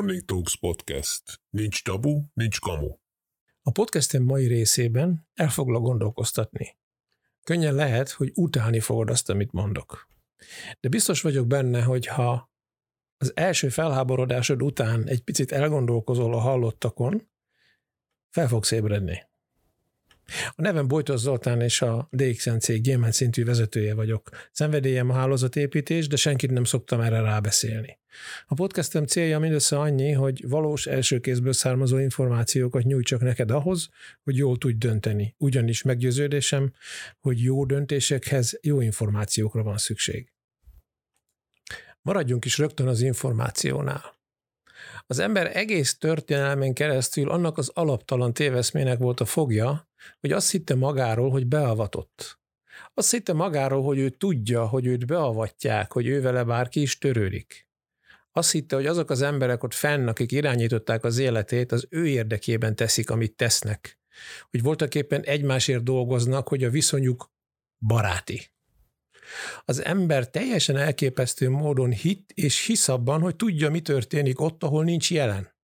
Morning Talks Podcast. Nincs tabu, nincs kamu. A podcastem mai részében el foglak gondolkoztatni. Könnyen lehet, hogy utálni fogod azt, amit mondok. De biztos vagyok benne, hogy ha az első felháborodásod után egy picit elgondolkozol a hallottakon, fel fogsz ébredni. A nevem Bojtos Zoltán és a DXN cég gyémánt szintű vezetője vagyok. Szenvedélyem a hálózatépítés, de senkit nem szoktam erre rábeszélni. A podcastem célja mindössze annyi, hogy valós első kézből származó információkat nyújtsak neked ahhoz, hogy jól tudj dönteni. Ugyanis meggyőződésem, hogy jó döntésekhez jó információkra van szükség. Maradjunk is rögtön az információnál. Az ember egész történelmén keresztül annak az alaptalan téveszmének volt a fogja, hogy azt hitte magáról, hogy beavatott. Azt hitte magáról, hogy ő tudja, hogy őt beavatják, hogy ő vele bárki is törődik. Azt hitte, hogy azok az emberek ott fenn, akik irányították az életét, az ő érdekében teszik, amit tesznek. Hogy voltak éppen egymásért dolgoznak, hogy a viszonyuk baráti. Az ember teljesen elképesztő módon hit és hisz abban, hogy tudja, mi történik ott, ahol nincs jelen.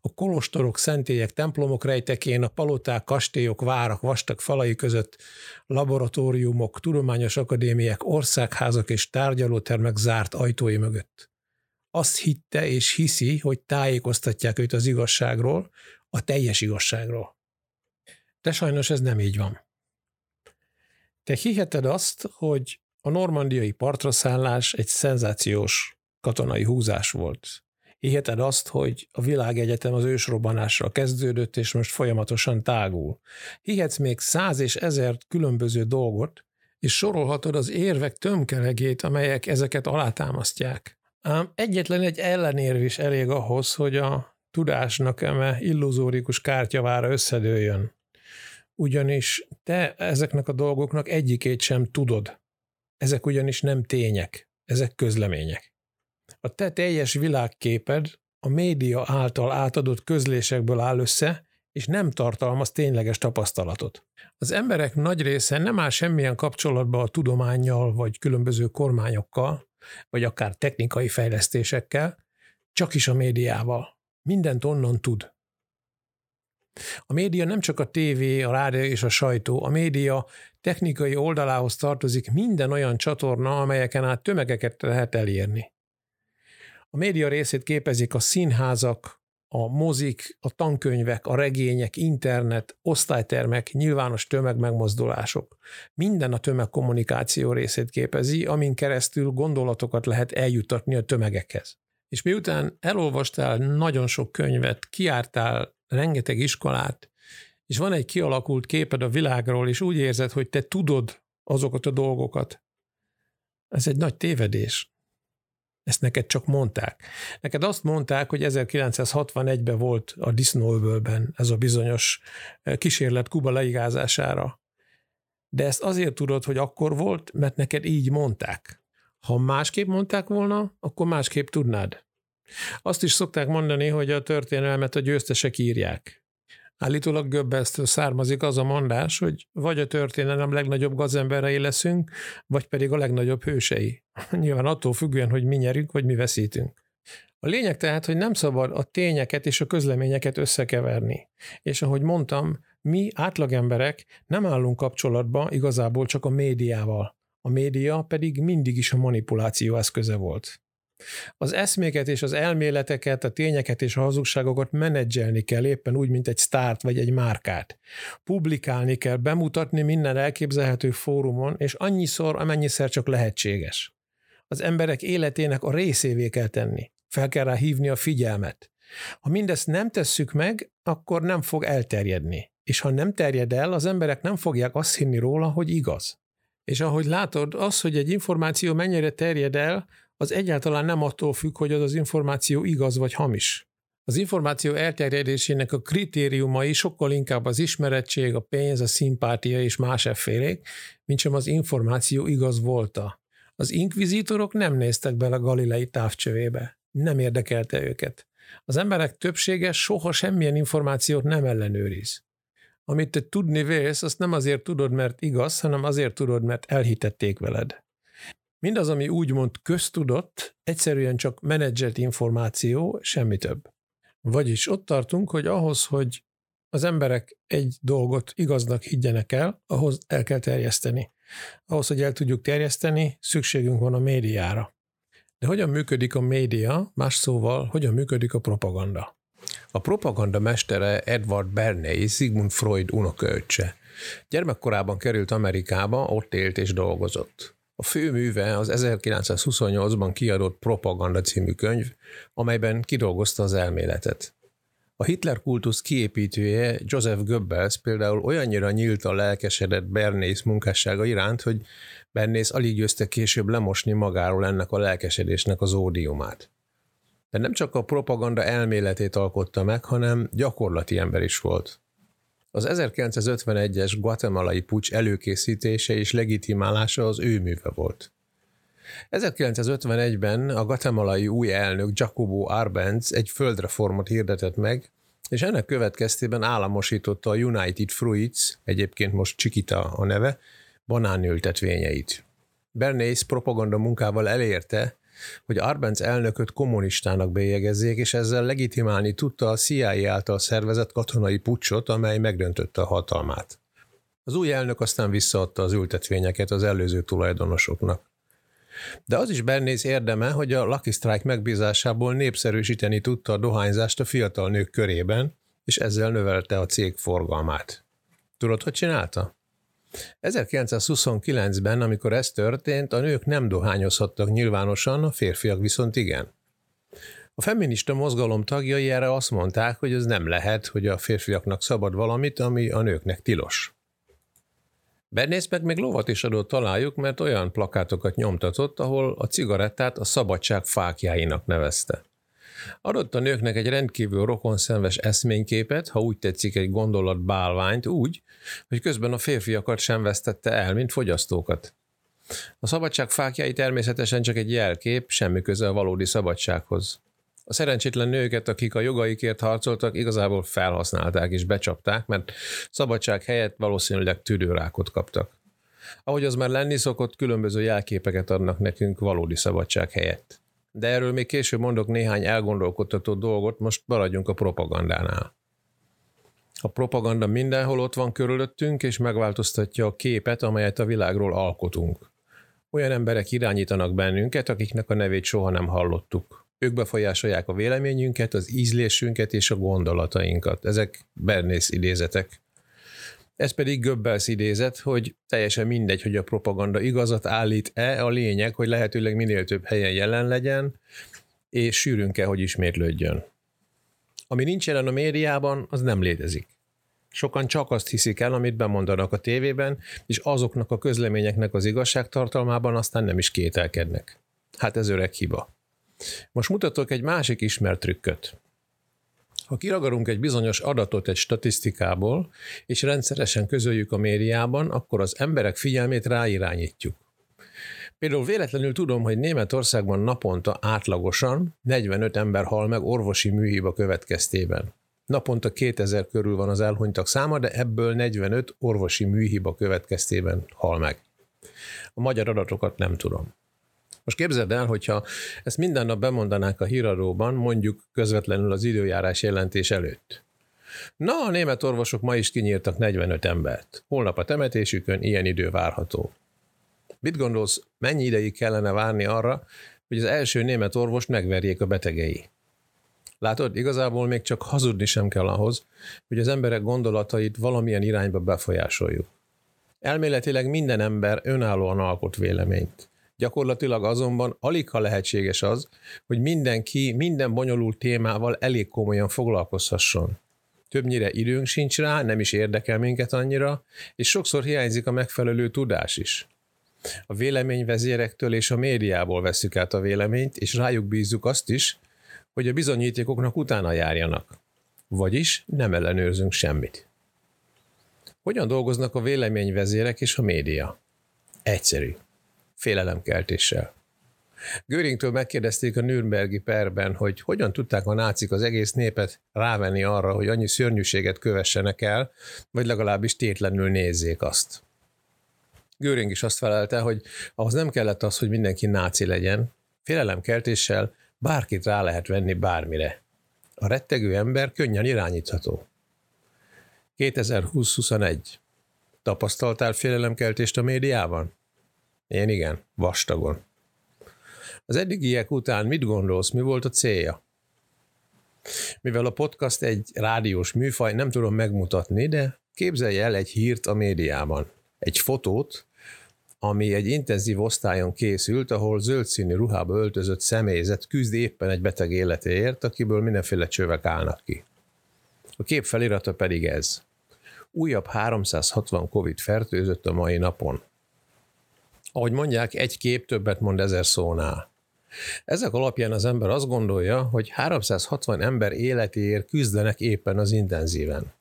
A kolostorok, szentélyek, templomok rejtekén, a paloták, kastélyok, várak, vastag falai között, laboratóriumok, tudományos akadémiák, országházak és tárgyalótermek zárt ajtói mögött. Azt hitte és hiszi, hogy tájékoztatják őt az igazságról, a teljes igazságról. De sajnos ez nem így van. Te hiheted azt, hogy a normandiai partraszállás egy szenzációs katonai húzás volt. Hiheted azt, hogy a világegyetem az ősrobbanással kezdődött, és most folyamatosan tágul. Hihetsz még száz és ezer különböző dolgot, és sorolhatod az érvek tömkelegét, amelyek ezeket alátámasztják. Ám egyetlen egy ellenérv is elég ahhoz, hogy a tudásnak eme illuzórikus kártyavára összedőjön. Ugyanis te ezeknek a dolgoknak egyikét sem tudod. Ezek ugyanis nem tények, ezek közlemények. A te teljes világképed a média által átadott közlésekből áll össze, és nem tartalmaz tényleges tapasztalatot. Az emberek nagy része nem áll semmilyen kapcsolatba a tudományjal, vagy különböző kormányokkal, vagy akár technikai fejlesztésekkel, csak is a médiával. Mindent onnan tud. A média nem csak a tévé, a rádió és a sajtó, a média technikai oldalához tartozik minden olyan csatorna, amelyeken át tömegeket lehet elérni. A média részét képezik a színházak, a mozik, a tankönyvek, a regények, internet, osztálytermek, nyilvános tömegmegmozdulások. Minden a tömegkommunikáció részét képezi, amin keresztül gondolatokat lehet eljutatni a tömegekhez. És miután elolvastál nagyon sok könyvet, kiártál rengeteg iskolát, és van egy kialakult képed a világról, és úgy érzed, hogy te tudod azokat a dolgokat. Ez egy nagy tévedés. Ezt neked csak mondták. Neked azt mondták, hogy 1961-ben volt a disznóöbölben ez a bizonyos eh, kísérlet Kuba leigázására. De ezt azért tudod, hogy akkor volt, mert neked így mondták. Ha másképp mondták volna, akkor másképp tudnád. Azt is szokták mondani, hogy a történelmet a győztesek írják. Állítólag Göbbelsztől származik az a mondás, hogy vagy a történelem legnagyobb gazemberei leszünk, vagy pedig a legnagyobb hősei. Nyilván attól függően, hogy mi nyerünk, vagy mi veszítünk. A lényeg tehát, hogy nem szabad a tényeket és a közleményeket összekeverni. És ahogy mondtam, mi átlagemberek nem állunk kapcsolatba igazából csak a médiával. A média pedig mindig is a manipuláció eszköze volt. Az eszméket és az elméleteket, a tényeket és a hazugságokat menedzselni kell éppen úgy, mint egy sztárt vagy egy márkát. Publikálni kell, bemutatni minden elképzelhető fórumon, és annyiszor, amennyiszer csak lehetséges. Az emberek életének a részévé kell tenni. Fel kell rá hívni a figyelmet. Ha mindezt nem tesszük meg, akkor nem fog elterjedni. És ha nem terjed el, az emberek nem fogják azt hinni róla, hogy igaz. És ahogy látod, az, hogy egy információ mennyire terjed el, az egyáltalán nem attól függ, hogy az az információ igaz vagy hamis. Az információ elterjedésének a kritériumai sokkal inkább az ismerettség, a pénz, a szimpátia és más effélék, mint sem az információ igaz volta. Az inkvizítorok nem néztek bele galilei távcsövébe. Nem érdekelte őket. Az emberek többsége soha semmilyen információt nem ellenőriz. Amit te tudni vélsz, azt nem azért tudod, mert igaz, hanem azért tudod, mert elhitették veled. Mindaz, ami úgymond köztudott, egyszerűen csak menedzselt információ, semmi több. Vagyis ott tartunk, hogy ahhoz, hogy az emberek egy dolgot igaznak higgyenek el, ahhoz el kell terjeszteni. Ahhoz, hogy el tudjuk terjeszteni, szükségünk van a médiára. De hogyan működik a média, más szóval, hogyan működik a propaganda? A propaganda mestere Edward Bernays, Sigmund Freud unokaöccse. Gyermekkorában került Amerikába, ott élt és dolgozott. A fő műve az 1928-ban kiadott Propaganda című könyv, amelyben kidolgozta az elméletet. A Hitler kultusz kiépítője Joseph Goebbels például olyannyira a lelkesedett Bernays munkássága iránt, hogy Bernays alig győzte később lemosni magáról ennek a lelkesedésnek az ódiumát. De nem csak a propaganda elméletét alkotta meg, hanem gyakorlati ember is volt. Az 1951-es guatemalai pucs előkészítése és legitimálása az ő műve volt. 1951-ben a guatemalai új elnök Jacobo Arbenz egy földreformot hirdetett meg, és ennek következtében államosította a United Fruits, egyébként most Chiquita a neve, banánültetvényeit. Bernays propaganda munkával elérte, hogy Arbenz elnököt kommunistának bélyegezzék, és ezzel legitimálni tudta a CIA által szervezett katonai pucsot, amely megdöntötte a hatalmát. Az új elnök aztán visszaadta az ültetvényeket az előző tulajdonosoknak. De az is Bernész érdeme, hogy a Lucky Strike megbízásából népszerűsíteni tudta a dohányzást a fiatal nők körében, és ezzel növelte a cég forgalmát. Tudod, hogy csinálta? 1929-ben, amikor ez történt, a nők nem dohányozhattak nyilvánosan, a férfiak viszont igen. A feminista mozgalom tagjai erre azt mondták, hogy ez nem lehet, hogy a férfiaknak szabad valamit, ami a nőknek tilos. Bernész meg még lovat is adott találjuk, mert olyan plakátokat nyomtatott, ahol a cigarettát a szabadság fákjáinak nevezte. Adott a nőknek egy rendkívül rokonszenves eszményképet, ha úgy tetszik egy gondolat bálványt, úgy, hogy közben a férfiakat sem vesztette el, mint fogyasztókat. A szabadság fákjai természetesen csak egy jelkép, semmi köze a valódi szabadsághoz. A szerencsétlen nőket, akik a jogaikért harcoltak, igazából felhasználták és becsapták, mert szabadság helyett valószínűleg tüdőrákot kaptak. Ahogy az már lenni szokott, különböző jelképeket adnak nekünk valódi szabadság helyett. De erről még később mondok néhány elgondolkodtató dolgot, most maradjunk a propagandánál. A propaganda mindenhol ott van körülöttünk, és megváltoztatja a képet, amelyet a világról alkotunk. Olyan emberek irányítanak bennünket, akiknek a nevét soha nem hallottuk. Ők befolyásolják a véleményünket, az ízlésünket és a gondolatainkat. Ezek Bernész idézetek. Ez pedig Göbbels idézet, hogy teljesen mindegy, hogy a propaganda igazat állít-e, a lényeg, hogy lehetőleg minél több helyen jelen legyen, és sűrűn kell, hogy ismétlődjön. Ami nincs jelen a médiában, az nem létezik. Sokan csak azt hiszik el, amit bemondanak a tévében, és azoknak a közleményeknek az igazságtartalmában aztán nem is kételkednek. Hát ez öreg hiba. Most mutatok egy másik ismert trükköt. Ha kiragadunk egy bizonyos adatot egy statisztikából, és rendszeresen közöljük a médiában, akkor az emberek figyelmét ráirányítjuk. Például véletlenül tudom, hogy Németországban naponta átlagosan 45 ember hal meg orvosi műhiba következtében. Naponta 2000 körül van az elhunytak száma, de ebből 45 orvosi műhiba következtében hal meg. A magyar adatokat nem tudom. Most képzeld el, hogyha ezt minden nap bemondanák a híradóban, mondjuk közvetlenül az időjárás jelentés előtt. Na, a német orvosok ma is kinyírtak 45 embert. Holnap a temetésükön ilyen idő várható. Mit gondolsz, mennyi ideig kellene várni arra, hogy az első német orvost megverjék a betegei? Látod, igazából még csak hazudni sem kell ahhoz, hogy az emberek gondolatait valamilyen irányba befolyásoljuk. Elméletileg minden ember önállóan alkot véleményt. Gyakorlatilag azonban alig ha lehetséges az, hogy mindenki minden bonyolult témával elég komolyan foglalkozhasson. Többnyire időnk sincs rá, nem is érdekel minket annyira, és sokszor hiányzik a megfelelő tudás is. A véleményvezérektől és a médiából veszük át a véleményt, és rájuk bízzuk azt is, hogy a bizonyítékoknak utána járjanak. Vagyis nem ellenőrzünk semmit. Hogyan dolgoznak a véleményvezérek és a média? Egyszerű félelemkeltéssel. Göringtől megkérdezték a Nürnbergi perben, hogy hogyan tudták a nácik az egész népet rávenni arra, hogy annyi szörnyűséget kövessenek el, vagy legalábbis tétlenül nézzék azt. Göring is azt felelte, hogy ahhoz nem kellett az, hogy mindenki náci legyen, félelemkeltéssel bárkit rá lehet venni bármire. A rettegő ember könnyen irányítható. 2020-21. Tapasztaltál félelemkeltést a médiában? Én igen, vastagon. Az eddigiek után mit gondolsz, mi volt a célja? Mivel a podcast egy rádiós műfaj, nem tudom megmutatni, de képzelj el egy hírt a médiában. Egy fotót, ami egy intenzív osztályon készült, ahol zöld színű ruhába öltözött személyzet küzd éppen egy beteg életéért, akiből mindenféle csövek állnak ki. A kép felirata pedig ez. Újabb 360 Covid fertőzött a mai napon. Ahogy mondják, egy kép többet mond ezer szónál. Ezek alapján az ember azt gondolja, hogy 360 ember életéért küzdenek éppen az intenzíven.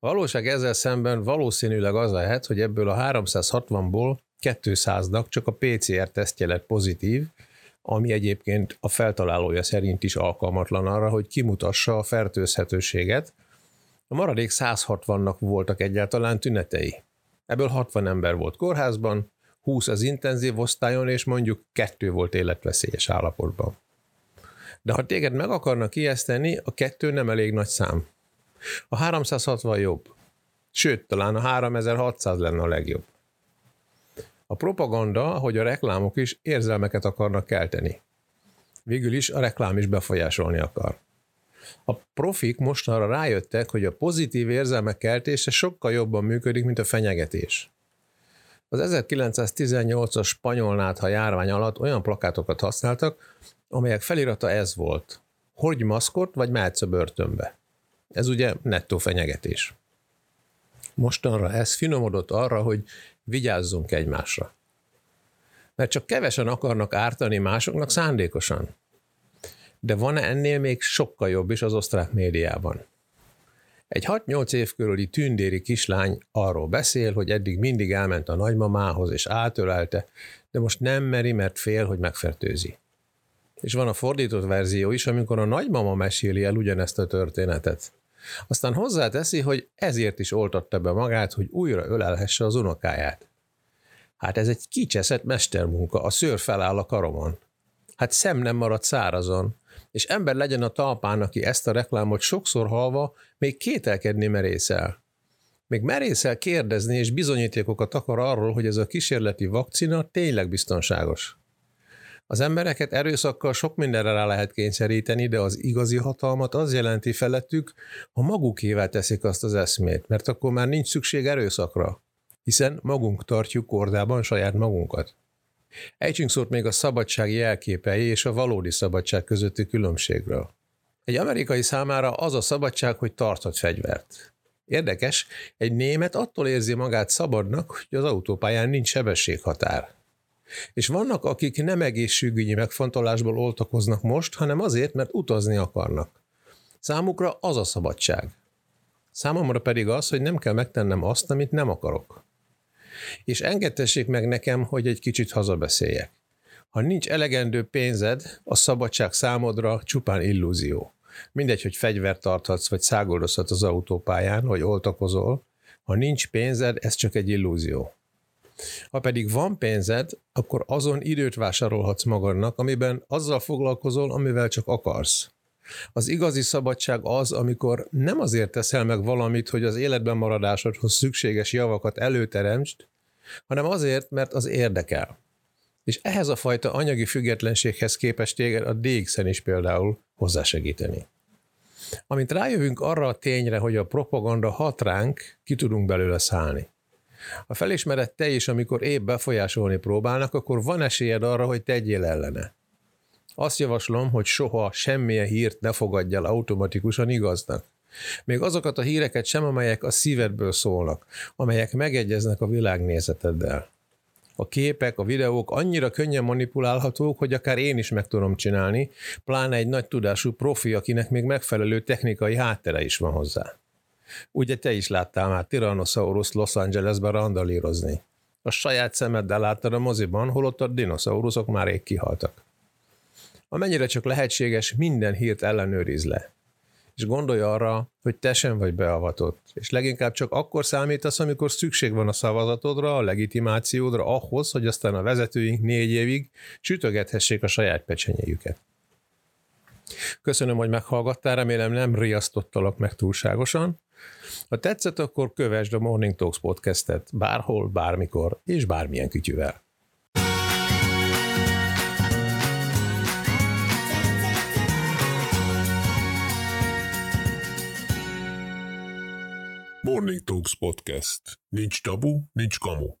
Valóság ezzel szemben valószínűleg az lehet, hogy ebből a 360-ból 200-nak csak a PCR tesztje lett pozitív, ami egyébként a feltalálója szerint is alkalmatlan arra, hogy kimutassa a fertőzhetőséget. A maradék 160-nak voltak egyáltalán tünetei. Ebből 60 ember volt kórházban, 20 az intenzív osztályon, és mondjuk kettő volt életveszélyes állapotban. De ha téged meg akarnak ijeszteni, a kettő nem elég nagy szám. A 360 jobb. Sőt, talán a 3600 lenne a legjobb. A propaganda, hogy a reklámok is érzelmeket akarnak kelteni. Végül is a reklám is befolyásolni akar. A profik mostanra rájöttek, hogy a pozitív érzelmek keltése sokkal jobban működik, mint a fenyegetés. Az 1918-as spanyolnátha járvány alatt olyan plakátokat használtak, amelyek felirata ez volt. Hordj maszkot, vagy mehetsz a börtönbe. Ez ugye nettó fenyegetés. Mostanra ez finomodott arra, hogy vigyázzunk egymásra. Mert csak kevesen akarnak ártani másoknak szándékosan. De van-e ennél még sokkal jobb is az osztrák médiában? Egy 6-8 év körüli tündéri kislány arról beszél, hogy eddig mindig elment a nagymamához és átölelte, de most nem meri, mert fél, hogy megfertőzi. És van a fordított verzió is, amikor a nagymama meséli el ugyanezt a történetet. Aztán hozzáteszi, hogy ezért is oltatta be magát, hogy újra ölelhesse az unokáját. Hát ez egy kicseszett mestermunka, a szőr feláll a karomon. Hát szem nem marad szárazon, és ember legyen a talpán, aki ezt a reklámot sokszor halva még kételkedni merészel. Még merészel kérdezni és bizonyítékokat akar arról, hogy ez a kísérleti vakcina tényleg biztonságos. Az embereket erőszakkal sok mindenre rá lehet kényszeríteni, de az igazi hatalmat az jelenti felettük, ha magukével teszik azt az eszmét, mert akkor már nincs szükség erőszakra, hiszen magunk tartjuk kordában saját magunkat. Ejtsünk szót még a szabadság jelképei és a valódi szabadság közötti különbségről. Egy amerikai számára az a szabadság, hogy tarthat fegyvert. Érdekes, egy német attól érzi magát szabadnak, hogy az autópályán nincs sebességhatár. És vannak, akik nem egészségügyi megfontolásból oltakoznak most, hanem azért, mert utazni akarnak. Számukra az a szabadság. Számomra pedig az, hogy nem kell megtennem azt, amit nem akarok. És engedtessék meg nekem, hogy egy kicsit hazabeszéljek. Ha nincs elegendő pénzed, a szabadság számodra csupán illúzió. Mindegy, hogy fegyvert tarthatsz, vagy szágoldozhatsz az autópályán, vagy oltakozol. Ha nincs pénzed, ez csak egy illúzió. Ha pedig van pénzed, akkor azon időt vásárolhatsz magadnak, amiben azzal foglalkozol, amivel csak akarsz. Az igazi szabadság az, amikor nem azért teszel meg valamit, hogy az életben maradásodhoz szükséges javakat előteremtsd, hanem azért, mert az érdekel. És ehhez a fajta anyagi függetlenséghez képest téged a DX-en is például hozzásegíteni. Amint rájövünk arra a tényre, hogy a propaganda hat ránk, ki tudunk belőle szállni. Ha felismered te is, amikor épp befolyásolni próbálnak, akkor van esélyed arra, hogy tegyél ellene. Azt javaslom, hogy soha semmilyen hírt ne fogadj el automatikusan igaznak. Még azokat a híreket sem, amelyek a szívedből szólnak, amelyek megegyeznek a világnézeteddel. A képek, a videók annyira könnyen manipulálhatók, hogy akár én is meg tudom csinálni, pláne egy nagy tudású profi, akinek még megfelelő technikai háttere is van hozzá. Ugye te is láttál már Tyrannosaurus Los Angelesben randalírozni. A saját szemeddel láttad a moziban, holott a dinoszauruszok már rég kihaltak. Amennyire csak lehetséges, minden hírt ellenőriz le. és gondolj arra, hogy te sem vagy beavatott. És leginkább csak akkor számítasz, amikor szükség van a szavazatodra, a legitimációdra, ahhoz, hogy aztán a vezetőink négy évig sütögethessék a saját pecsenyéjüket. Köszönöm, hogy meghallgattál, remélem nem riasztottalak meg túlságosan. Ha tetszett, akkor kövesd a Morning Talks podcastet bárhol, bármikor és bármilyen kütyüvel. Morning Talks Podcast. Nincs tabu, nincs kamu.